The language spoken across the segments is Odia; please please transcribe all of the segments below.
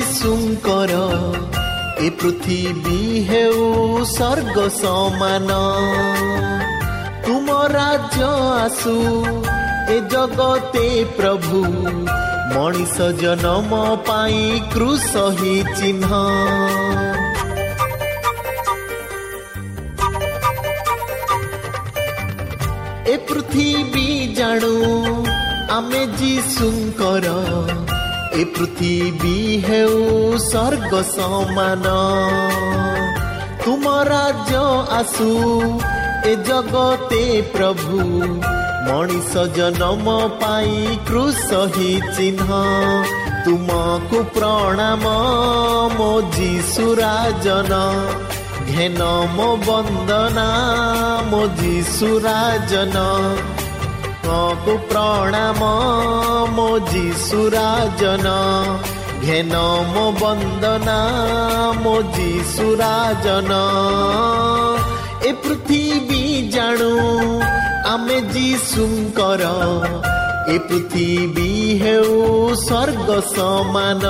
ଯୀଶୁଙ୍କର ଏ ପୃଥିବୀ ହେଉ ସ୍ୱର୍ଗ ସମାନ। ତୁମ ରାଜ୍ୟ ଆସୁ ଏ ଜଗତେ ପ୍ରଭୁ ମଣିଷ ଜନମ ପାଇଁ କୃଷ ହିଁ ଚିହ୍ନ। ଏ ପୃଥିବୀ ଜାଣୁ ଆମେ ଯୀଶୁଙ୍କର ଏ ପୃଥିବୀ ହେଉ ସ୍ୱର୍ଗ ସମାନ ତୁମ ରାଜ୍ୟ ଆସୁ ଏ ଜଗତେ ପ୍ରଭୁ ମଣିଷ ଜନମ ପାଇଁ କୃଷ ହିଁ ଚିହ୍ନ ତୁମକୁ ପ୍ରଣାମ ମୋ ଯୀଶୁରାଜନ ଘେନ ମୋ ବନ୍ଦନା ମୋ ଯୀଶୁରାଜନ ତୁମକୁ ପ୍ରଣାମ ମୋ ଯୀଶୁରାଜନ ଘେନ ମୋ ବନ୍ଦନା ମୋ ଯୀଶୁରାଜନ ଏ ପୃଥିବୀ ଜାଣୁ ଆମେ ଯୀଶୁଙ୍କର। ଏ ପୃଥିବୀ ହେଉ ସ୍ୱର୍ଗ ସମାନ।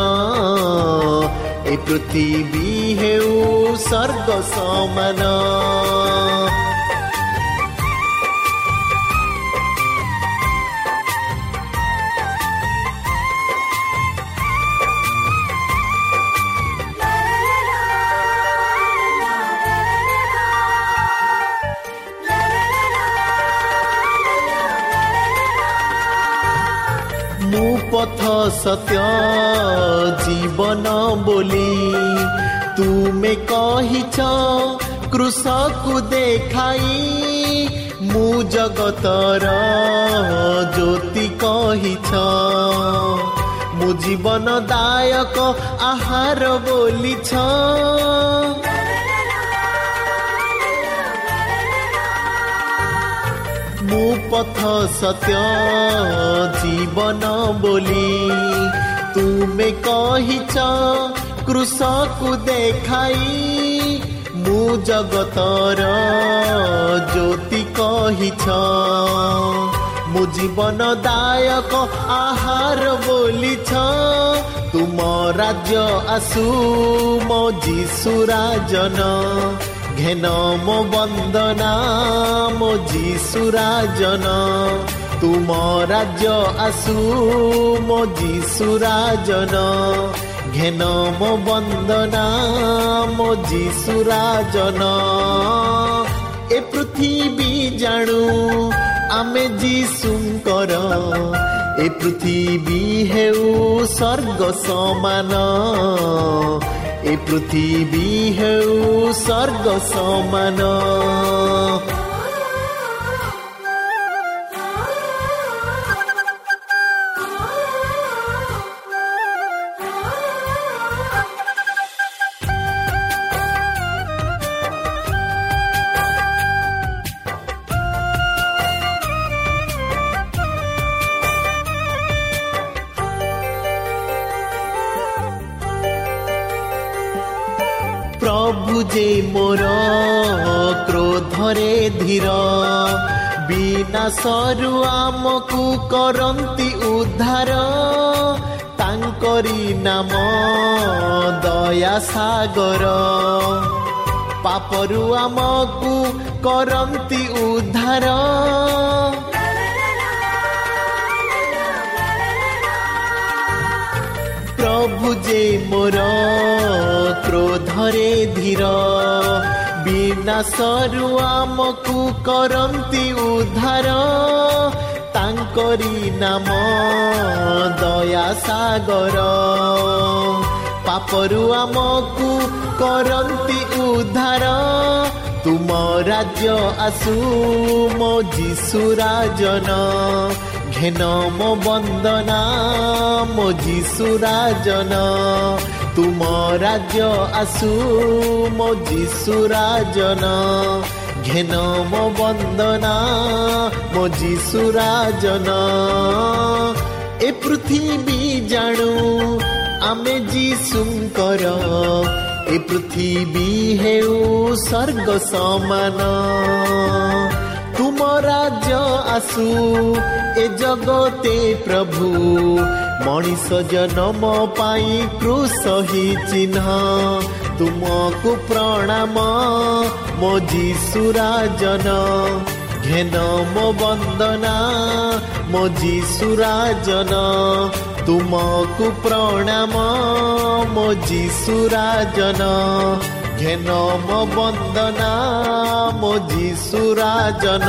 ଏ ପୃଥିବୀ ହେଉ ସ୍ୱର୍ଗ ସମାନ। जीवन बोली। तुमेछ कृषको देखाइ मु जगत र ज्योति छ मु जीवन दायक आहार बोली छ। ଆହାର ବୋଲିଛ ମୁଁ ପଥ ସତ୍ୟ ଜୀବନ ବୋଲି ତୁମେ କହିଛ କୃଷକୁ ଦେଖାଇ ମୁଁ ଜଗତର ଜ୍ୟୋତି କହିଛ ମୁଁ ଜୀବନ ଦାୟକ ଆହାର ବୋଲିଛ ତୁମ ରାଜ୍ୟ ଆସୁ ମୋ ଯୀଶୁରାଜନ ଘେନ ମୋ ବନ୍ଦନା ମୋ ଯୀଶୁରାଜନ ତୁମ ରାଜ୍ୟ ଆସୁ ମୋ ଯୀଶୁରାଜନ ଘେନ ମୋ ବନ୍ଦନା ମୋ ଯୀଶୁରାଜନ ଏ ପୃଥିବୀ ଜାଣୁ ଆମେ ଯୀଶୁଙ୍କର ଏ ପୃଥିବୀ ହେଉ ସ୍ୱର୍ଗ ସମାନ ଏ ପୃଥିବୀ ହେଉ ସ୍ୱର୍ଗ ସମାନ ବିନାଶରୁ ଆମକୁ କରନ୍ତି ଉଦ୍ଧାର। ତାଙ୍କରି ନାମ ଦୟା ସାଗର। ପାପରୁ ଆମକୁ କରନ୍ତି ଉଦ୍ଧାର। ପ୍ରଭୁ ଯେ ମୋର କ୍ରୋଧରେ ଧୀର ବିନାଶରୁ ଆମକୁ କରନ୍ତି ଉଦ୍ଧାର। ତାଙ୍କରି ନାମ ଦୟା ସାଗର। ପାପରୁ ଆମକୁ କରନ୍ତି ଉଦ୍ଧାର। ତୁମ ରାଜ୍ୟ ଆସୁ ମୋ ଯୀଶୁ ରାଜନ। ଘେନ ମୋ ବନ୍ଦନା ମୋ ଯୀଶୁ ରାଜନ। ତୁମ ରାଜ୍ୟ ଆସୁ ମୋ ଯୀଶୁ ରାଜନ। ଘେନ ମୋ ବନ୍ଦନା ମୋ ଯୀଶୁ ରାଜନ। ଏ ପୃଥିବୀ ଜାଣୁ ଆମେ ଯୀଶୁଙ୍କର। ଏ ପୃଥିବୀ ହେଉ ସ୍ୱର୍ଗ ସମାନ। ତୁମ ରାଜ୍ୟ ଆସୁ ଏ ଜଗତେ ପ୍ରଭୁ। ମଣିଷ ଜନମ ପାଇଁ କୃଷ ହି ଚିହ୍ନ। ତୁମକୁ ପ୍ରଣାମ ମୋ ଯୀଶୁ ରାଜନ ଘେନ ମୋ ବନ୍ଦନା ମୋ ଯୀଶୁ ରାଜନ ତୁମକୁ ପ୍ରଣାମ ମୋ ଯୀଶୁ ରାଜନ ଘେନ ମୋ ବନ୍ଦନା ମୋ ଯୀଶୁ Rajan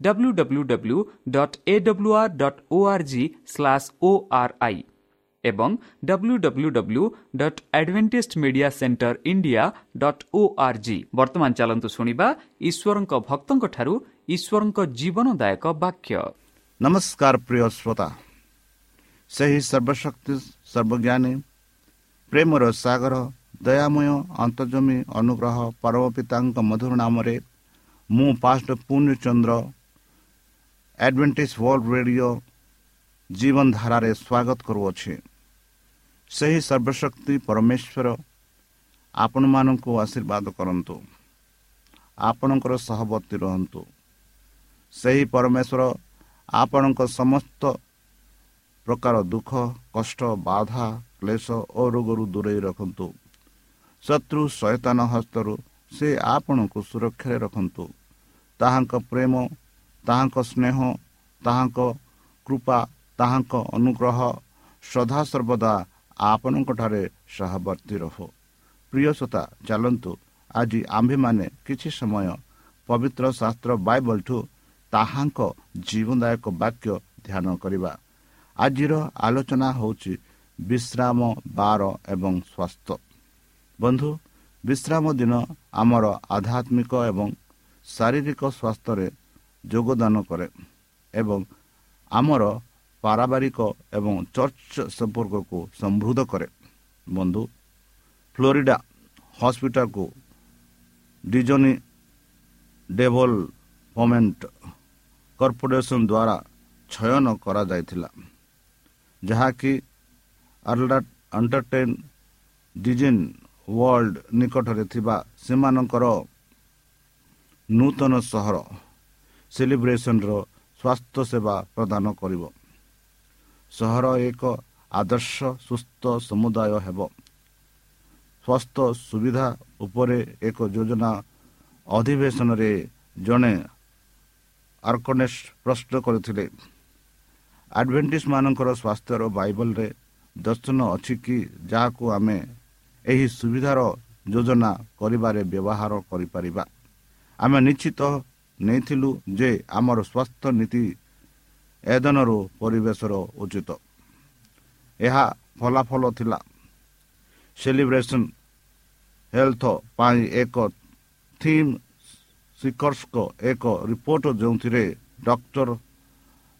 W W W dot A W R dot O R G slash O R I ଏବଂ W W W dot Adventist media centre India dot O R G ବର୍ତ୍ତମାନ ଚାଲନ୍ତୁ ଶୁଣିବା ଈଶ୍ୱରଙ୍କ ଭକ୍ତଙ୍କଠାରୁ ଈଶ୍ୱରଙ୍କ ଜୀବନଦାୟକ ବାକ୍ୟ ନମସ୍କାର ପ୍ରିୟ ଶ୍ରୋତା ସେହି ସର୍ବଶକ୍ତି ସର୍ବଜ୍ଞାନୀ ପ୍ରେମର ସାଗର ଦୟାମୟ ଅନ୍ତର୍ଜମୀ ଅନୁଗ୍ରହ ପରମ ପିତାଙ୍କ ମଧୁର ନାମରେ ମୁଁ past Purnachandra Adventist World Radio ଜୀବନଧାରାରେ ସ୍ୱାଗତ କରୁଅଛି। ସେହି ସର୍ବଶକ୍ତି ପରମେଶ୍ୱର ଆପଣମାନଙ୍କୁ ଆଶୀର୍ବାଦ କରନ୍ତୁ। ଆପଣଙ୍କର ସହବର୍ତ୍ତୀ ରହନ୍ତୁ। ସେହି ପରମେଶ୍ୱର ଆପଣଙ୍କ ସମସ୍ତ ପ୍ରକାର ଦୁଃଖ କଷ୍ଟ ବାଧା କ୍ଲେଶ ଓ ରୋଗରୁ ଦୂରେଇ ରଖନ୍ତୁ। ଶତ୍ରୁ ସଚେତନ ହସ୍ତରୁ ସେ ଆପଣଙ୍କୁ ସୁରକ୍ଷାରେ ରଖନ୍ତୁ। ତାହାଙ୍କ ପ୍ରେମ ତାହାଙ୍କ ସ୍ନେହ ତାହାଙ୍କ କୃପା ତାହାଙ୍କ ଅନୁଗ୍ରହ ସଦାସର୍ବଦା ଆପଣଙ୍କଠାରେ ସହବର୍ତ୍ତୀ ରହୁ। ପ୍ରିୟସତା ଚାଲନ୍ତୁ ଆଜି ଆମ୍ଭେମାନେ କିଛି ସମୟ ପବିତ୍ର ଶାସ୍ତ୍ର ବାଇବଲଠୁ ତାହାଙ୍କ ଜୀବନଦାୟକ ବାକ୍ୟ ଧ୍ୟାନ କରିବା। ଆଜିର ଆଲୋଚନା ହେଉଛି ବିଶ୍ରାମ ବାର ଏବଂ ସ୍ୱାସ୍ଥ୍ୟ। ବନ୍ଧୁ ବିଶ୍ରାମ ଦିନ ଆମର ଆଧ୍ୟାତ୍ମିକ ଏବଂ ଶାରୀରିକ ସ୍ୱାସ୍ଥ୍ୟରେ ଯୋଗଦାନ କରେ ଏବଂ ଆମର ପାରିବାରିକ ଏବଂ ଚର୍ଚ୍ଚ ସମ୍ପର୍କକୁ ସମୃଦ୍ଧ କରେ। ବନ୍ଧୁ ଫ୍ଲୋରିଡ଼ା ହସ୍ପିଟାଲକୁ ଡିଜନି ଡେଭଲପମେଣ୍ଟ କର୍ପୋରେସନ ଦ୍ୱାରା ଚୟନ କରାଯାଇଥିଲା ଯାହାକି ଏଣ୍ଟରଟେନ୍ ଡିଜିନ୍ ୱାର୍ଲଡ ନିକଟରେ ଥିବା ସେମାନଙ୍କର ନୂତନ ସହର ସେଲିବ୍ରେସନର ସ୍ୱାସ୍ଥ୍ୟ ସେବା ପ୍ରଦାନ କରିବ। ସହର ଏକ ଆଦର୍ଶ ସୁସ୍ଥ ସମୁଦାୟ ହେବ। ସ୍ୱାସ୍ଥ୍ୟ ସୁବିଧା ଉପରେ ଏକ ଯୋଜନା ଅଧିବେଶନରେ ଜଣେ ଆର୍କନେସ୍ ପ୍ରଶ୍ନ କରିଥିଲେ ଆଡ଼ଭେଣ୍ଟିସ୍ମାନଙ୍କର ସ୍ୱାସ୍ଥ୍ୟର ବାଇବଲରେ ଦର୍ଶନ ଅଛି କି? ଯାହାକୁ ଆମେ ଏହି ସୁବିଧାର ଯୋଜନା କରିବାରେ ବ୍ୟବହାର କରିପାରିବା। ଆମେ ନିଶ୍ଚିତ ନେଇଥିଲୁ ଯେ ଆମର ସ୍ୱାସ୍ଥ୍ୟ ନୀତି ଏଦନରୁ ପରିବେଶର ଉଚିତ। ଏହା ଫଲାଫଲ ଥିଲା। ସେଲିବ୍ରେସନ୍ ହେଲ୍ଥ ପାଇଁ ଏକ ଥିମ୍ ଶିକର୍ସଙ୍କ ଏକ ରିପୋର୍ଟ ଯେଉଁଥିରେ ଡକ୍ଟର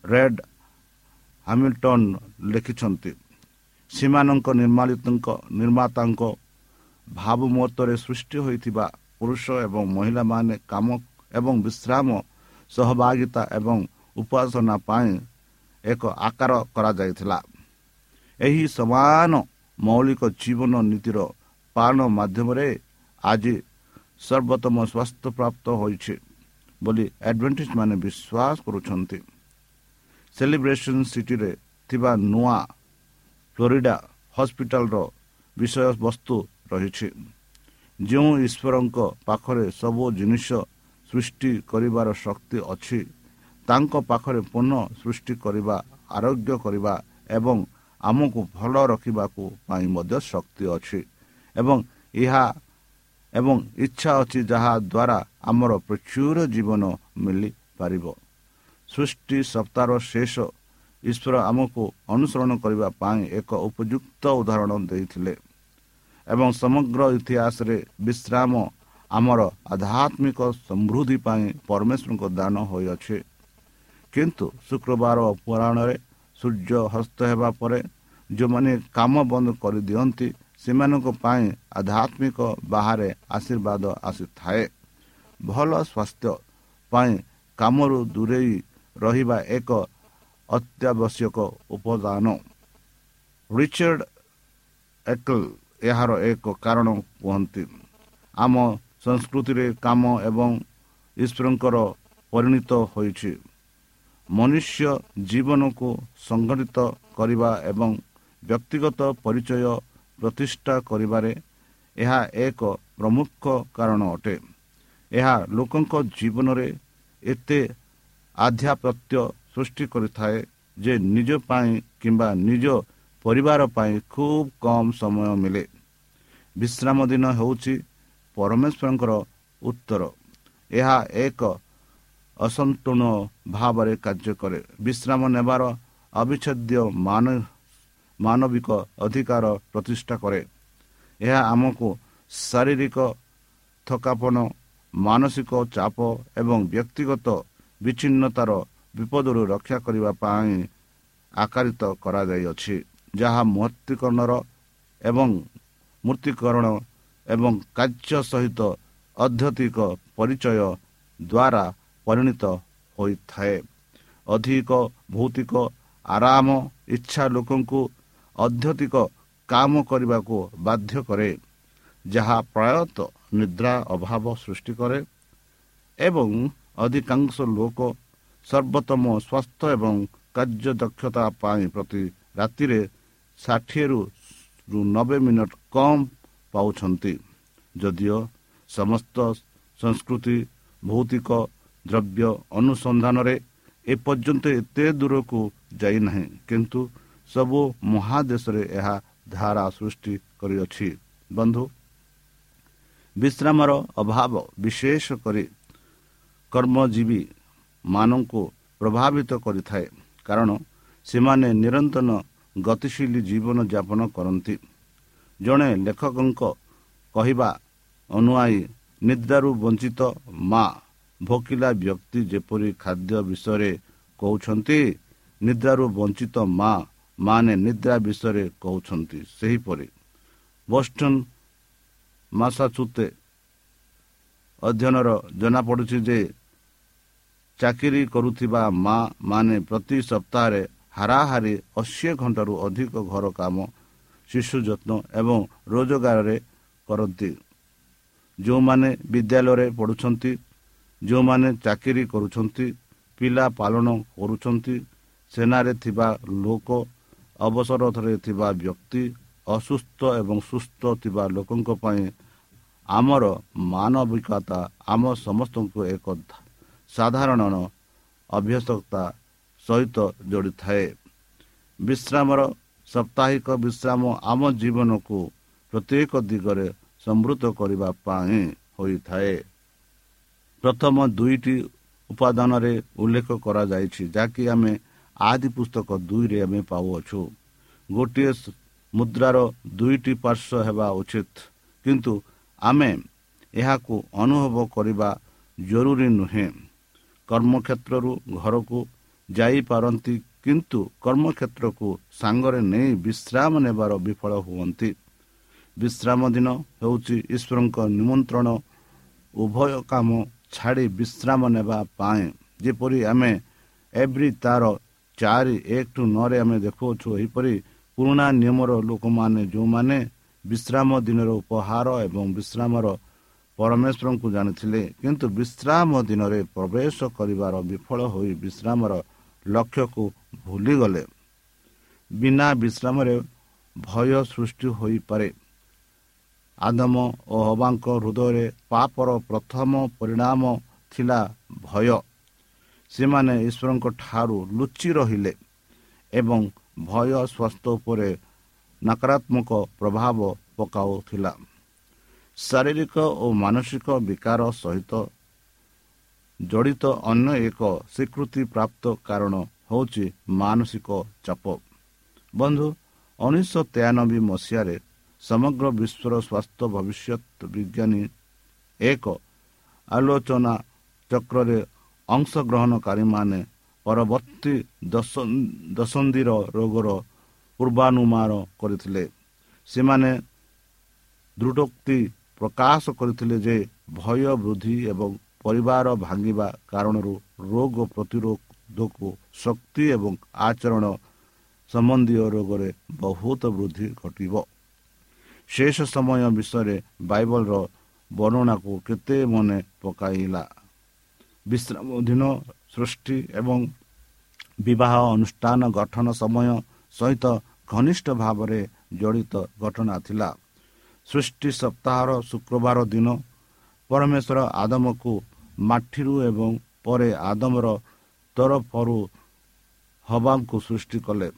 ରେଡ୍ ହାମିଲଟନ୍ ଲେଖିଛନ୍ତି ସେମାନଙ୍କ ନିର୍ମାଳିତଙ୍କ ନିର୍ମାତାଙ୍କ ଭାବମତରେ ସୃଷ୍ଟି ହୋଇଥିବା ପୁରୁଷ ଏବଂ ମହିଳାମାନେ କାମ ଏବଂ ବିଶ୍ରାମ ସହଭାଗିତା ଏବଂ ଉପାସନା ପାଇଁ ଏକ ଆକାର କରାଯାଇଥିଲା। ଏହି ସମାନ ମୌଳିକ ଜୀବନ ନୀତିର ପାଳନ ମାଧ୍ୟମରେ ଆଜି ସର୍ବୋତ୍ତମ ସ୍ୱାସ୍ଥ୍ୟ ପ୍ରାପ୍ତ ହୋଇଛି ବୋଲି ଆଡଭେଣ୍ଟିଜ ମାନେ ବିଶ୍ୱାସ କରୁଛନ୍ତି। ସେଲିବ୍ରେସନ୍ ସିଟିରେ ଥିବା ନୂଆ ଫ୍ଲୋରିଡା ହସ୍ପିଟାଲର ବିଷୟବସ୍ତୁ ରହିଛି। ଯେଉଁ ଈଶ୍ୱରଙ୍କ ପାଖରେ ସବୁ ଜିନିଷ ସୃଷ୍ଟି କରିବାର ଶକ୍ତି ଅଛି। ତାଙ୍କ ପାଖରେ ପୁନଃ ସୃଷ୍ଟି କରିବା ଆରୋଗ୍ୟ କରିବା ଏବଂ ଆମକୁ ଭଲ ରଖିବାକୁ ପାଇଁ ମଧ୍ୟ ଶକ୍ତି ଅଛି ଏବଂ ଏହା ଏବଂ ଇଚ୍ଛା ଅଛି ଯାହା ଦ୍ୱାରା ଆମର ପ୍ରଚୁର ଜୀବନ ମିଳିପାରିବ। ସୃଷ୍ଟି ସପ୍ତାହର ଶେଷ ଈଶ୍ୱର ଆମକୁ ଅନୁସରଣ କରିବା ପାଇଁ ଏକ ଉପଯୁକ୍ତ ଉଦାହରଣ ଦେଇଥିଲେ ଏବଂ ସମଗ୍ର ଇତିହାସରେ ବିଶ୍ରାମ ଆମର ଆଧ୍ୟାତ୍ମିକ ସମୃଦ୍ଧି ପାଇଁ ପରମେଶ୍ୱରଙ୍କ ଦାନ ହୋଇଅଛି। କିନ୍ତୁ ଶୁକ୍ରବାର ଅପରାହ୍ନରେ ସୂର୍ଯ୍ୟ ହସ୍ତ ହେବା ପରେ ଯେଉଁମାନେ କାମ ବନ୍ଦ କରିଦିଅନ୍ତି ସେମାନଙ୍କ ପାଇଁ ଆଧ୍ୟାତ୍ମିକ ବାହାରେ ଆଶୀର୍ବାଦ ଆସିଥାଏ। ଭଲ ସ୍ୱାସ୍ଥ୍ୟ ପାଇଁ କାମରୁ ଦୂରେଇ ରହିବା ଏକ ଅତ୍ୟାବଶ୍ୟକ ଉପାଦାନ। ରିଚର୍ଡ ଏକଲ ଏହାର ଏକ କାରଣ କୁହନ୍ତି। ଆମ ସଂସ୍କୃତିରେ କାମ ଏବଂ ଈଶ୍ୱରଙ୍କର ପରିଣତ ହୋଇଛି। ମନୁଷ୍ୟ ଜୀବନକୁ ସଂଗଠିତ କରିବା ଏବଂ ବ୍ୟକ୍ତିଗତ ପରିଚୟ ପ୍ରତିଷ୍ଠା କରିବାରେ ଏହା ଏକ ପ୍ରମୁଖ କାରଣ ଅଟେ। ଏହା ଲୋକଙ୍କ ଜୀବନରେ ଏତେ ଆଧ୍ୟାପତ୍ୟ ସୃଷ୍ଟି କରିଥାଏ ଯେ ନିଜ ପାଇଁ କିମ୍ବା ନିଜ ପରିବାର ପାଇଁ ଖୁବ୍ କମ୍ ସମୟ ମିଳେ। ବିଶ୍ରାମ ଦିନ ହେଉଛି ପରମେଶ୍ୱରଙ୍କର ଉତ୍ତର। ଏହା ଏକ ଅସନ୍ତୁଳନ ଭାବରେ କାର୍ଯ୍ୟ କରେ। ବିଶ୍ରାମ ନେବାର ଅବିଚ୍ଛେଦ୍ୟ ମାନ ମାନବିକ ଅଧିକାର ପ୍ରତିଷ୍ଠା କରେ। ଏହା ଆମକୁ ଶାରୀରିକ ଥକାପନ ମାନସିକ ଚାପ ଏବଂ ବ୍ୟକ୍ତିଗତ ବିଚ୍ଛିନ୍ନତାର ବିପଦରୁ ରକ୍ଷା କରିବା ପାଇଁ ଆକାରିତ କରାଯାଇଅଛି। ଯାହା ମୂର୍ତ୍ତିକରଣର ଏବଂ ମୂର୍ତ୍ତିକରଣ ଏବଂ କାର୍ଯ୍ୟ ସହିତ ଅଧ୍ୟତିକ ପରିଚୟ ଦ୍ୱାରା ପରିଣତ ହୋଇଥାଏ। ଅଧିକ ଭୌତିକ ଆରାମ ଇଚ୍ଛା ଲୋକଙ୍କୁ ଅଧ୍ୟତିକ କାମ କରିବାକୁ ବାଧ୍ୟ କରେ ଯାହା ପ୍ରାୟତଃ ନିଦ୍ରା ଅଭାବ ସୃଷ୍ଟି କରେ ଏବଂ ଅଧିକାଂଶ ଲୋକ ସର୍ବୋତ୍ତମ ସ୍ୱାସ୍ଥ୍ୟ ଏବଂ କାର୍ଯ୍ୟଦକ୍ଷତା ପାଇଁ ପ୍ରତି ରାତିରେ ଷାଠିଏରୁ ନବେ ମିନିଟ୍ କମ୍ ପାଉଛନ୍ତି। ଯଦିଓ ସମସ୍ତ ସଂସ୍କୃତି ଭୌତିକ ଦ୍ରବ୍ୟ ଅନୁସନ୍ଧାନରେ ଏପର୍ଯ୍ୟନ୍ତ ଏତେ ଦୂରକୁ ଯାଇନାହିଁ କିନ୍ତୁ ସବୁ ମହାଦେଶରେ ଏହା ଧାରା ସୃଷ୍ଟି କରିଅଛି। ବନ୍ଧୁ ବିଶ୍ରାମର ଅଭାବ ବିଶେଷ କରି କର୍ମଜୀବୀ ମାନଙ୍କୁ ପ୍ରଭାବିତ କରିଥାଏ କାରଣ ସେମାନେ ନିରନ୍ତର ଗତିଶୀଳ ଜୀବନଯାପନ କରନ୍ତି। ଜଣେ ଲେଖକଙ୍କ କହିବା ଅନୁଆୟୀ ନିଦ୍ରାରୁ ବଞ୍ଚିତ ମା ଭୋକିଲା ବ୍ୟକ୍ତି ଯେପରି ଖାଦ୍ୟ ବିଷୟରେ କହୁଛନ୍ତି ନିଦ୍ରାରୁ ବଞ୍ଚିତ ମା ମାନେ ନିଦ୍ରା ବିଷୟରେ କହୁଛନ୍ତି ସେହିପରି। ବୋଷ୍ଟନ ମାସାଚୁତେ ଅଧ୍ୟୟନର ଜଣାପଡ଼ୁଛି ଯେ ଚାକିରି କରୁଥିବା ମା ମାନେ ପ୍ରତି ସପ୍ତାହରେ ହାରାହାରି ଅଶୀ ଘଣ୍ଟାରୁ ଅଧିକ ଘର କାମ ଶିଶୁ ଯତ୍ନ ଏବଂ ରୋଜଗାରରେ କରନ୍ତି। ଯେଉଁମାନେ ବିଦ୍ୟାଳୟରେ ପଢ଼ୁଛନ୍ତି ଯେଉଁମାନେ ଚାକିରି କରୁଛନ୍ତି ପିଲା ପାଳନ କରୁଛନ୍ତି ସେନାରେ ଥିବା ଲୋକ ଅବସରରେ ଥିବା ବ୍ୟକ୍ତି ଅସୁସ୍ଥ ଏବଂ ସୁସ୍ଥ ଥିବା ଲୋକଙ୍କ ପାଇଁ ଆମର ମାନବିକତା ଆମ ସମସ୍ତଙ୍କୁ ଏକ ସାଧାରଣ ଅଭ୍ୟସ୍ତତା ସହିତ ଯୋଡ଼ିଥାଏ। ବିଶ୍ରାମର ସାପ୍ତାହିକ ବିଶ୍ରାମ ଆମ ଜୀବନକୁ ପ୍ରତ୍ୟେକ ଦିଗରେ ସମୃଦ୍ଧ କରିବା ପାଇଁ ହୋଇଥାଏ। ପ୍ରଥମ ଦୁଇଟି ଉପାଦାନରେ ଉଲ୍ଲେଖ କରାଯାଇଛି ଯାହାକି ଆମେ ଆଦି ପୁସ୍ତକ ଦୁଇରେ ଆମେ ପାଉଅଛୁ। ଗୋଟିଏ ମୁଦ୍ରାର ଦୁଇଟି ପାର୍ଶ୍ୱ ହେବା ଉଚିତ କିନ୍ତୁ ଆମେ ଏହାକୁ ଅନୁଭବ କରିବା ଜରୁରୀ ନୁହେଁ। କର୍ମକ୍ଷେତ୍ରରୁ ଘରକୁ ଯାଇପାରନ୍ତି କିନ୍ତୁ କର୍ମକ୍ଷେତ୍ରକୁ ସାଙ୍ଗରେ ନେଇ ବିଶ୍ରାମ ନେବାର ବିଫଳ ହୁଅନ୍ତି। ବିଶ୍ରାମ ଦିନ ହେଉଛି ଈଶ୍ୱରଙ୍କ ନିମନ୍ତ୍ରଣ। ଉଭୟ କାମ ଛାଡ଼ି ବିଶ୍ରାମ ନେବା ପାଇଁ। ଯେପରି ଆମେ ଏଭ୍ରି ତାର ଚାରି ଏକ ଟୁ ନଅରେ ଆମେ ଦେଖୁଅଛୁ ଏହିପରି ପୁରୁଣା ନିୟମର ଲୋକମାନେ ଯେଉଁମାନେ ବିଶ୍ରାମ ଦିନର ଉପହାର ଏବଂ ବିଶ୍ରାମର ପରମେଶ୍ୱରଙ୍କୁ ଜାଣିଥିଲେ କିନ୍ତୁ ବିଶ୍ରାମ ଦିନରେ ପ୍ରବେଶ କରିବାର ବିଫଳ ହୋଇ ବିଶ୍ରାମର ଲକ୍ଷ୍ୟକୁ ଭୁଲିଗଲେ। ବିନା ବିଶ୍ରାମରେ ଭୟ ସୃଷ୍ଟି ହୋଇପାରେ। ଆଦମ ଓ ହବାଙ୍କ ହୃଦୟରେ ପାପର ପ୍ରଥମ ପରିଣାମ ଥିଲା ଭୟ। ସେମାନେ ଈଶ୍ୱରଙ୍କ ଠାରୁ ଲୁଚି ରହିଲେ ଏବଂ ଭୟ ସ୍ୱାସ୍ଥ୍ୟ ଉପରେ ନକାରାତ୍ମକ ପ୍ରଭାବ ପକାଉଥିଲା। ଶାରୀରିକ ଓ ମାନସିକ ବିକାର ସହିତ ଜଡ଼ିତ ଅନ୍ୟ ଏକ ସ୍ୱୀକୃତି ପ୍ରାପ୍ତ କାରଣ ହେଉଛି ମାନସିକ ଚାପ। ବନ୍ଧୁ ଉଣେଇଶହ ତେୟାନବେ ମସିହାରେ ସମଗ୍ର ବିଶ୍ୱର ସ୍ୱାସ୍ଥ୍ୟ ଭବିଷ୍ୟତ ବିଜ୍ଞାନୀ ଏକ ଆଲୋଚନା ଚକ୍ରରେ ଅଂଶଗ୍ରହଣକାରୀମାନେ ପରବର୍ତ୍ତୀ ଦଶନ୍ଧିର ରୋଗର ପୂର୍ବାନୁମାନ କରିଥିଲେ। ସେମାନେ ଦୃଢ଼ୋକ୍ତି ପ୍ରକାଶ କରିଥିଲେ ଯେ ଭୟ ବୃଦ୍ଧି ଏବଂ ପରିବାର ଭାଙ୍ଗିବା କାରଣରୁ ରୋଗ ପ୍ରତିରୋଧକ ଶକ୍ତି ଏବଂ ଆଚରଣ ସମ୍ବନ୍ଧୀୟ ରୋଗରେ ବହୁତ ବୃଦ୍ଧି ଘଟିବ। ଶେଷ ସମୟ ବିଷୟରେ ବାଇବଲର ବର୍ଣ୍ଣନାକୁ କେତେ ମନେ ପକାଇଲା। ବିଶ୍ରାମ ଦିନ ସୃଷ୍ଟି ଏବଂ ବିବାହ ଅନୁଷ୍ଠାନ ଗଠନ ସମୟ ସହିତ ଘନିଷ୍ଠ ଭାବରେ ଜଡ଼ିତ ଘଟଣା ଥିଲା। ସୃଷ୍ଟି ସପ୍ତାହର ଶୁକ୍ରବାର ଦିନ ପରମେଶ୍ୱର ଆଦମକୁ ମାଠିରୁ ଏବଂ ପରେ ଆଦମର ତରଫରୁ ହବାଙ୍କୁ ସୃଷ୍ଟି କଲେ।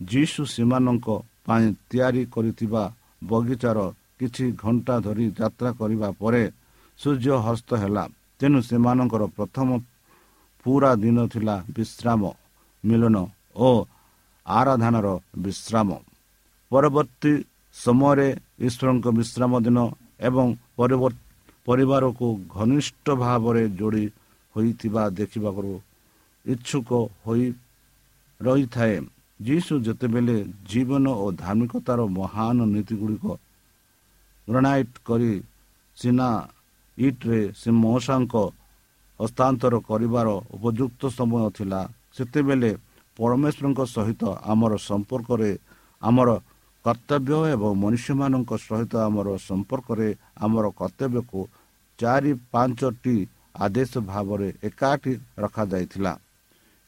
ଯୀଶୁ ସେମାନଙ୍କ ପାଇଁ ତିଆରି କରିଥିବା ବଗିଚାର କିଛି ଘଣ୍ଟା ଧରି ଯାତ୍ରା କରିବା ପରେ ସୂର୍ଯ୍ୟ ହସ୍ତ ହେଲା। ତେଣୁ ସେମାନଙ୍କର ପ୍ରଥମ ପୁରା ଦିନ ଥିଲା ବିଶ୍ରାମ ମିଳନ ଓ ଆରାଧନାର ବିଶ୍ରାମ। ପରବର୍ତ୍ତୀ ସମୟରେ ଈଶ୍ୱରଙ୍କ ବିଶ୍ରାମ ଦିନ ଏବଂ ପରିବାରକୁ ଘନିଷ୍ଠ ଭାବରେ ଯୋଡ଼ି ହୋଇଥିବା ଦେଖିବାକୁ ଇଚ୍ଛୁକ ହୋଇ ରହିଥାଏ। ଯୀଶୁ ଯେତେବେଳେ ଜୀବନ ଓ ଧାର୍ମିକତାର ମହାନ ନୀତିଗୁଡ଼ିକ ଗ୍ରନାଇଟ୍ କରି ସିନା ଇଟ୍ରେ ସେ ମଉସାଙ୍କ ହସ୍ତାନ୍ତର କରିବାର ଉପଯୁକ୍ତ ସମୟ ଥିଲା ସେତେବେଳେ ପରମେଶ୍ୱରଙ୍କ ସହିତ ଆମର ସମ୍ପର୍କରେ ଆମର କର୍ତ୍ତବ୍ୟ ଏବଂ ମନୁଷ୍ୟମାନଙ୍କ ସହିତ ଆମର ସମ୍ପର୍କରେ ଆମର କର୍ତ୍ତବ୍ୟକୁ ଚାରି ପାଞ୍ଚଟି ଆଦେଶ ଭାବରେ ଏକାଠି ରଖାଯାଇଥିଲା।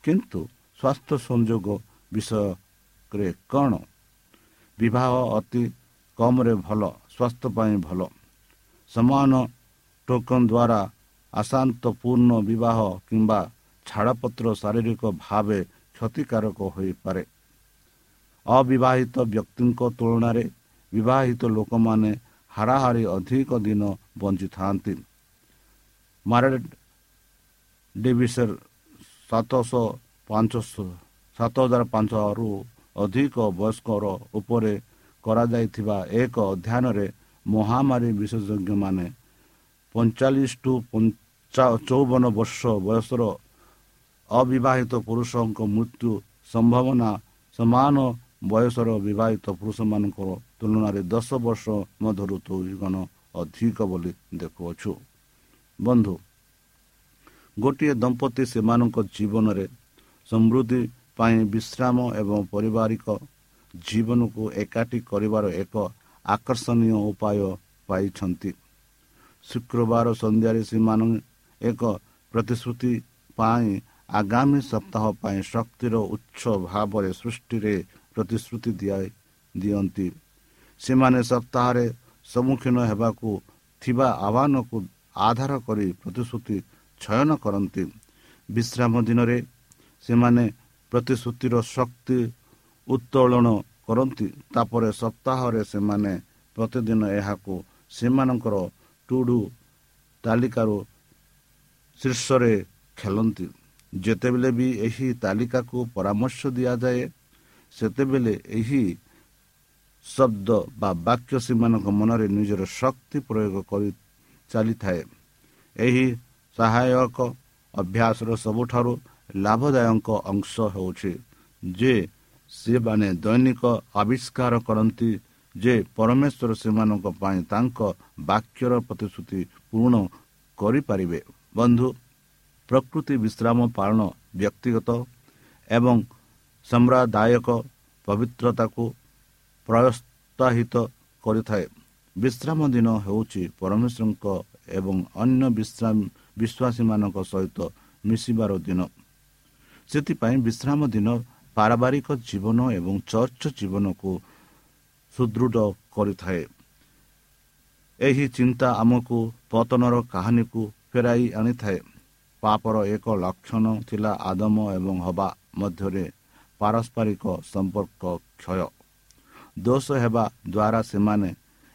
କିନ୍ତୁ ସ୍ୱାସ୍ଥ୍ୟ ସଂଯୋଗ ବିଷୟରେ କ'ଣ? ବିବାହ ଅତି କମ୍ରେ ଭଲ ସ୍ୱାସ୍ଥ୍ୟ ପାଇଁ ଭଲ। ସମାନ ଟୋକନ ଦ୍ୱାରା ଆଶାନ୍ତପୂର୍ଣ୍ଣ ବିବାହ କିମ୍ବା ଛାଡ଼ପତ୍ର ଶାରୀରିକ ଭାବେ କ୍ଷତିକାରକ ହୋଇପାରେ। ଅବିବାହିତ ବ୍ୟକ୍ତିଙ୍କ ତୁଳନାରେ ବିବାହିତ ଲୋକମାନେ ହାରାହାରି ଅଧିକ ଦିନ ବଞ୍ଚିଥାନ୍ତି। ମାରେଡ଼ ଡିଭିସର ସାତଶହ ପାଞ୍ଚଶହ ସାତ ହଜାର ପାଞ୍ଚରୁ ଅଧିକ ବୟସ୍କର ଉପରେ କରାଯାଇଥିବା ଏକ ଅଧ୍ୟୟନରେ ମହାମାରୀ ବିଶେଷଜ୍ଞମାନେ ପଇଁଚାଳିଶ ଟୁ ଚଉବନ ବର୍ଷ ବୟସର ଅବିବାହିତ ପୁରୁଷଙ୍କ ମୃତ୍ୟୁ ସମ୍ଭାବନା ସମାନ ବୟସର ବିବାହିତ ପୁରୁଷମାନଙ୍କର ତୁଳନାରେ ଦଶ ବର୍ଷ ମଧ୍ୟରୁ ଗୁଣ ଅଧିକ ବୋଲି ଦେଖୁଅଛୁ। ବନ୍ଧୁ ଗୋଟିଏ ଦମ୍ପତି ସେମାନଙ୍କ ଜୀବନରେ ସମୃଦ୍ଧି ପାଇଁ ବିଶ୍ରାମ ଏବଂ ପାରିବାରିକ ଜୀବନକୁ ଏକାଠି କରିବାର ଏକ ଆକର୍ଷଣୀୟ ଉପାୟ ପାଇଛନ୍ତି। ଶୁକ୍ରବାର ସନ୍ଧ୍ୟାରେ ସେମାନେ ଏକ ପ୍ରତିଶ୍ରୁତି ପାଇଁ ଆଗାମୀ ସପ୍ତାହ ପାଇଁ ଶକ୍ତିର ଉତ୍ସ ଭାବରେ ସୃଷ୍ଟିରେ ପ୍ରତିଶ୍ରୁତି ଦିଆଇ ଦିଅନ୍ତି। ସେମାନେ ସପ୍ତାହରେ ସମ୍ମୁଖୀନ ହେବାକୁ ଥିବା ଆହ୍ୱାନକୁ ଆଧାର କରି ପ୍ରତିଶ୍ରୁତି ଚୟନ କରନ୍ତି। ବିଶ୍ରାମ ଦିନରେ ସେମାନେ ପ୍ରତିଶ୍ରୁତିର ଶକ୍ତି ଉତ୍ତୋଳନ କରନ୍ତି। ତାପରେ ସପ୍ତାହରେ ସେମାନେ ପ୍ରତିଦିନ ଏହାକୁ ସେମାନଙ୍କର ଟୁଡୁ ତାଲିକାରୁ ଶୀର୍ଷରେ ଖେଳନ୍ତି। ଯେତେବେଳେ ବି ଏହି ତାଲିକାକୁ ପରାମର୍ଶ ଦିଆଯାଏ ସେତେବେଳେ ଏହି ଶବ୍ଦ ବା ବାକ୍ୟ ସେମାନଙ୍କ ମନରେ ନିଜର ଶକ୍ତି ପ୍ରୟୋଗ କରି ଚାଲିଥାଏ। ଏହି ସହାୟକ ଅଭ୍ୟାସର ସବୁଠାରୁ ଲାଭଦାୟକ ଅଂଶ ହେଉଛି ଯେ ସେମାନେ ଦୈନିକ ଆବିଷ୍କାର କରନ୍ତି ଯେ ପରମେଶ୍ୱର ସେମାନଙ୍କ ପାଇଁ ତାଙ୍କ ବାକ୍ୟର ପ୍ରତିଶ୍ରୁତି ପୂରଣ କରିପାରିବେ। ବନ୍ଧୁ ପ୍ରକୃତି ବିଶ୍ରାମ ପାଳନ ବ୍ୟକ୍ତିଗତ ଏବଂ ସମ୍ପ୍ରଦାୟକ ପବିତ୍ରତାକୁ ପ୍ରୋତ୍ସାହିତ କରିଥାଏ। ବିଶ୍ରାମ ଦିନ ହେଉଛି ପରମେଶ୍ୱରଙ୍କ ଏବଂ ଅନ୍ୟ ବିଶ୍ରାମ ବିଶ୍ୱାସୀମାନଙ୍କ ସହିତ ମିଶିବାର ଦିନ। ସେଥିପାଇଁ ବିଶ୍ରାମ ଦିନ ପାରିବାରିକ ଜୀବନ ଏବଂ ଚର୍ଚ୍ଚ ଜୀବନକୁ ସୁଦୃଢ଼ କରିଥାଏ। ଏହି ଚିନ୍ତା ଆମକୁ ପତନର କାହାଣୀକୁ ଫେରାଇ ଆଣିଥାଏ। ପାପର ଏକ ଲକ୍ଷଣ ଥିଲା ଆଦମ ଏବଂ ହବା ମଧ୍ୟରେ ପାରସ୍ପରିକ ସମ୍ପର୍କ କ୍ଷୟ। ଦୋଷ ହେବା ଦ୍ୱାରା ସେମାନେ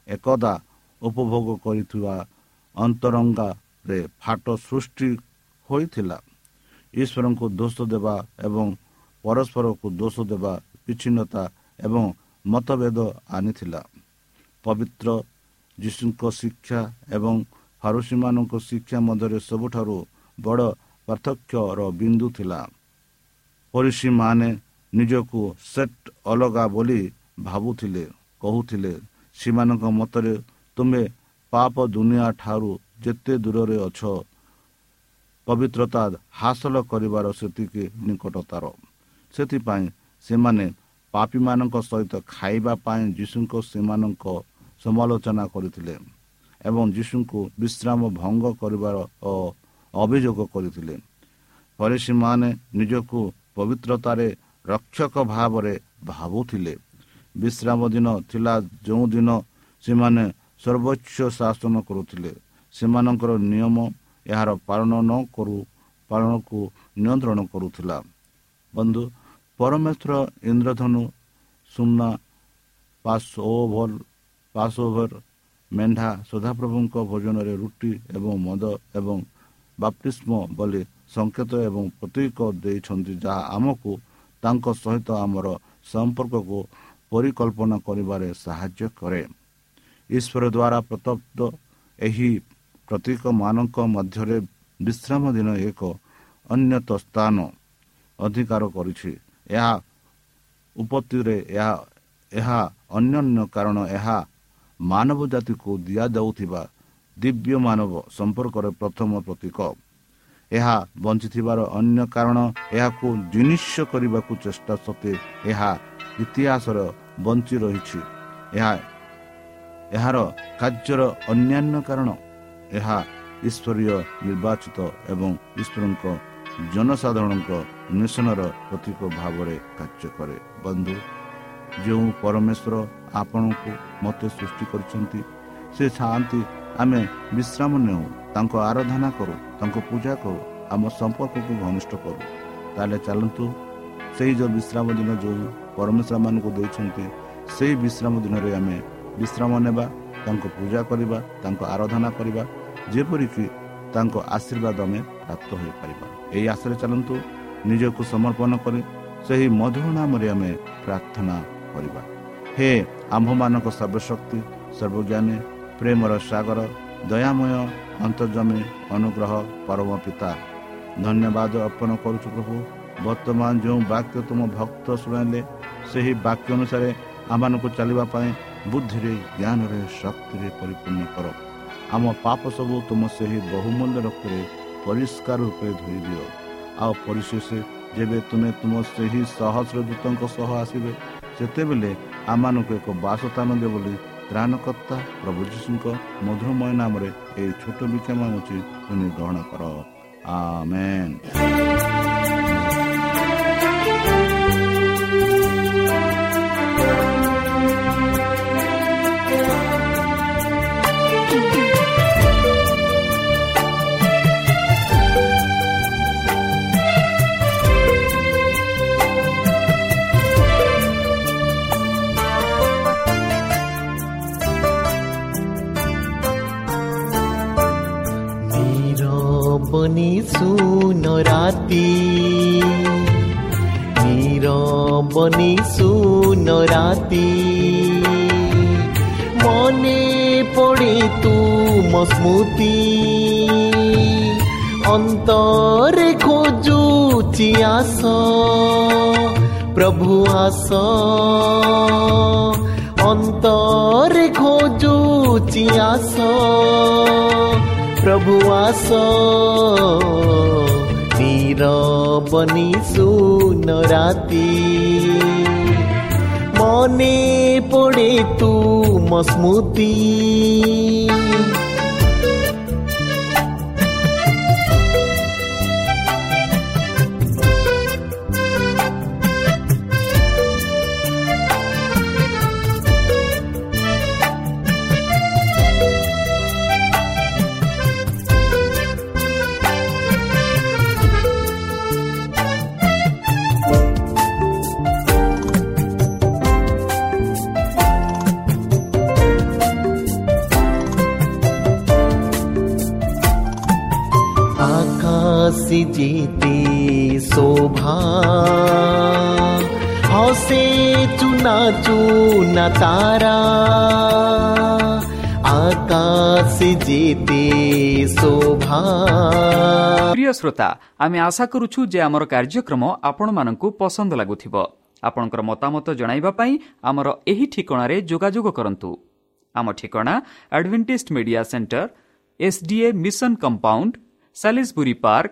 ଏକଦା ଉପଭୋଗ କରିଥିବା ଅନ୍ତରଙ୍ଗାରେ ଫାଟ ସୃଷ୍ଟି ହୋଇଥିଲା। ଈଶ୍ୱରଙ୍କୁ ଦୋଷ ଦେବା ଏବଂ ପରସ୍ପରକୁ ଦୋଷ ଦେବା ବିଚ୍ଛିନ୍ନତା ଏବଂ ମତଭେଦ ଆଣିଥିଲା। ପବିତ୍ର ଯୀଶୁଙ୍କ ଶିକ୍ଷା ଏବଂ ଫାରୁସୀମାନଙ୍କ ଶିକ୍ଷା ମଧ୍ୟରେ ସବୁଠାରୁ ବଡ଼ ପାର୍ଥକ୍ୟର ବିନ୍ଦୁ ଥିଲା। ପରିସୀମାନେ ନିଜକୁ ସେଟ୍ ଅଲଗା ବୋଲି ଭାବୁଥିଲେ କହୁଥିଲେ ସେମାନଙ୍କ ମତରେ ତୁମେ ପାପ ଦୁନିଆ ଠାରୁ ଯେତେ ଦୂରରେ ଅଛ। ପବିତ୍ରତା ହାସଲ କରିବାର ସେତିକି ନିକଟତାର। ସେଥିପାଇଁ ସେମାନେ ପାପୀମାନଙ୍କ ସହିତ ଖାଇବା ପାଇଁ ଯୀଶୁଙ୍କ ସେମାନଙ୍କ ସମାଲୋଚନା କରିଥିଲେ ଏବଂ ଯୀଶୁଙ୍କୁ ବିଶ୍ରାମ ଭଙ୍ଗ କରିବାର ଅଭିଯୋଗ କରିଥିଲେ। ପରେ ସେମାନେ ନିଜକୁ ପବିତ୍ରତାରେ ରକ୍ଷକ ଭାବରେ ଭାବୁଥିଲେ। ବିଶ୍ରାମ ଦିନ ଥିଲା ଯେଉଁଦିନ ସେମାନେ ସର୍ବୋଚ୍ଚ ଶାସନ କରୁଥିଲେ ସେମାନଙ୍କର ନିୟମ ଏହାର ପାଳନ ନ କରୁ ପାଳନକୁ ନିୟନ୍ତ୍ରଣ କରୁଥିଲା। ବନ୍ଧୁ ପରମେଶ୍ୱର ଇନ୍ଦ୍ରଧନୁ ସୁନା ପାସ୍ ଓଭର ପାସ୍ ଓଭର ମେଣ୍ଢା ସଦାପ୍ରଭୁଙ୍କ ଭୋଜନରେ ରୁଟି ଏବଂ ମଦ ଏବଂ ବାପ୍ତିସ୍ମ ବୋଲି ସଂକେତ ଏବଂ ପ୍ରତୀକ ଦେଇଛନ୍ତି ଯାହା ଆମକୁ ତାଙ୍କ ସହିତ ଆମର ସମ୍ପର୍କକୁ ପରିକଳ୍ପନା କରିବାରେ ସାହାଯ୍ୟ କରେ। ଈଶ୍ୱର ଦ୍ୱାରା ପ୍ରତପ୍ତ ଏହି ପ୍ରତୀକମାନଙ୍କ ମଧ୍ୟରେ ବିଶ୍ରାମ ଦିନ ଏକ ଅନ୍ୟତ ସ୍ଥାନ ଅଧିକାର କରିଛି। ଏହା ଉପତ୍ତିରେ ଏହା ଏହା ଅନ୍ୟାନ୍ୟ କାରଣ ଏହା ମାନବ ଜାତିକୁ ଦିଆଯାଉଥିବା ଦିବ୍ୟ ମାନବ ସମ୍ପର୍କରେ ପ୍ରଥମ ପ୍ରତୀକ। ଏହା ବଞ୍ଚିଥିବାର ଅନ୍ୟ କାରଣ ଏହାକୁ ଜିନିଷ କରିବାକୁ ଚେଷ୍ଟା ସତ୍ତ୍ୱେ ଏହା ଇତିହାସର ବଞ୍ଚି ରହିଛି। ଏହା ଏହାର କାର୍ଯ୍ୟର ଅନ୍ୟାନ୍ୟ କାରଣ ଏହା ଈଶ୍ୱରୀୟ ନିର୍ବାଚିତ ଏବଂ ଈଶ୍ୱରଙ୍କ ଜନସାଧାରଣଙ୍କ ମିଶନର ପ୍ରତୀକ ଭାବରେ କାର୍ଯ୍ୟ କରେ। ବନ୍ଧୁ ଯେଉଁ ପରମେଶ୍ୱର ଆପଣଙ୍କୁ ମୋତେ ସୃଷ୍ଟି କରିଛନ୍ତି ସେ ଚାହାନ୍ତି ଆମେ ବିଶ୍ରାମ ନେଉ ତାଙ୍କ ଆରାଧନା କରୁ ତାଙ୍କୁ ପୂଜା କରୁ ଆମ ସମ୍ପର୍କକୁ ଘନିଷ୍ଠ କରୁ। ତାହେଲେ ଚାଲନ୍ତୁ ସେଇ ଯେଉଁ ବିଶ୍ରାମ ଦିନ ଯେଉଁ ପରମେଶ୍ୱରମାନଙ୍କୁ ଦେଇଛନ୍ତି ସେହି ବିଶ୍ରାମ ଦିନରେ ଆମେ ବିଶ୍ରାମ ନେବା ତାଙ୍କୁ ପୂଜା କରିବା ତାଙ୍କ ଆରାଧନା କରିବା ଯେପରିକି ତାଙ୍କ ଆଶୀର୍ବାଦ ଆମେ ପ୍ରାପ୍ତ ହୋଇପାରିବା। ଏହି ଆଶରେ ଚାଲନ୍ତୁ ନିଜକୁ ସମର୍ପଣ କରି ସେହି ମଧୁର ନାମରେ ଆମେ ପ୍ରାର୍ଥନା କରିବା। ହେ ଆମ୍ଭମାନଙ୍କ ସର୍ବଶକ୍ତି ସର୍ବଜ୍ଞାନୀ ପ୍ରେମର ସାଗର ଦୟାମୟ ଅନ୍ତର୍ଜମୀ ଅନୁଗ୍ରହ ପରମ ପିତା। ଧନ୍ୟବାଦ ଅର୍ପଣ କରୁଛୁ ପ୍ରଭୁ ବର୍ତ୍ତମାନ ଯେଉଁ ବାକ୍ୟ ତୁମ ଭକ୍ତ ଶୁଣାଇଲେ ସେହି ବାକ୍ୟ ଅନୁସାରେ ଆମମାନଙ୍କୁ ଚାଲିବା ପାଇଁ ବୁଦ୍ଧିରେ ଜ୍ଞାନରେ ଶକ୍ତିରେ ପରିପୂର୍ଣ୍ଣ କର। ଆମ ପାପ ସବୁ ତୁମ ସେହି ବହୁମୂଲ୍ୟ ରକ୍ତରେ ପରିଷ୍କାର ରୂପେ ଧୋଇ ଦିଅ ଆଉ ପରିଶେଷ ଯେବେ ତୁମେ ତୁମ ସେହି ସହସ୍ର ଦୂତଙ୍କ ସହ ଆସିବେ ସେତେବେଳେ ଆମମାନଙ୍କୁ ଏକ ବାସସ୍ଥାନ ଦିଅ ବୋଲି ତ୍ରାଣକର୍ତ୍ତା ପ୍ରଭୁ ଯୀଶୁଙ୍କ ମଧୁରମୟ ନାମରେ ଏହି ଛୋଟ ବିକ୍ଷମ ଅଛି ତୁମେ ଗ୍ରହଣ କର। ଆମେନ୍। ଶୁନ ରାତି ନୀର ବନି ଶୁନ ରାତି ମନେ ପଡ଼େ ତୁମ ସ୍ମୃତି। ଅନ୍ତରେ ଖୋଜୁଛି ଆସ ପ୍ରଭୁ ଆସ। ଅନ୍ତରେ ଖୋଜୁଛି ଆସ प्रभु आसो। तिर सुन राति। मने पडे तू मस्मुती हंसी जीती शोभा। हौसे चुना चुना तारा। প্রিয় শ্রোতা আমি আশা করুছু যে আমার কার্যক্রম আপনার পসন্দ লাগুব আপনার মতামত জনাইবা পাই আমার এই ঠিকার যোগাযোগ করতু আমার ঠিকনা advantage media center S D A mission compound সাি park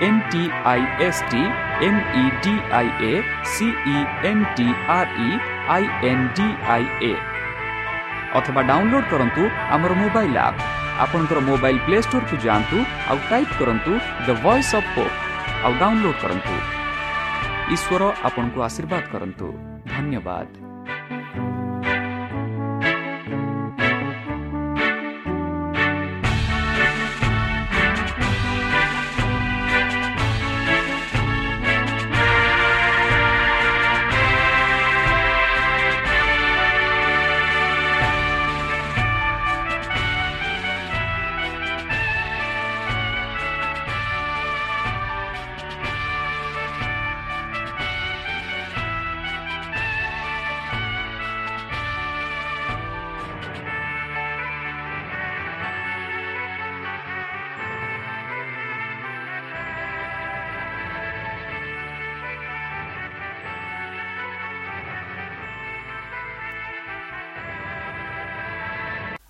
V E N T I S T M E D I A C E N T R E I N D I A ଅଥବା ଡାଉନଲୋଡ୍ କରନ୍ତୁ ଆମର ମୋବାଇଲ୍ ଆପ୍ ଆପଣଙ୍କର ମୋବାଇଲ୍ ପ୍ଲେ ଷ୍ଟୋରକୁ ଯାଆନ୍ତୁ ଆଉ ଟାଇପ୍ କରନ୍ତୁ ଦ ଭଏସ୍ ଅଫ୍ ହୋପ୍ ଆଉ ଡାଉନଲୋଡ୍ କରନ୍ତୁ ଈଶ୍ୱର ଆପଣଙ୍କୁ ଆଶୀର୍ବାଦ କରନ୍ତୁ ଧନ୍ୟବାଦ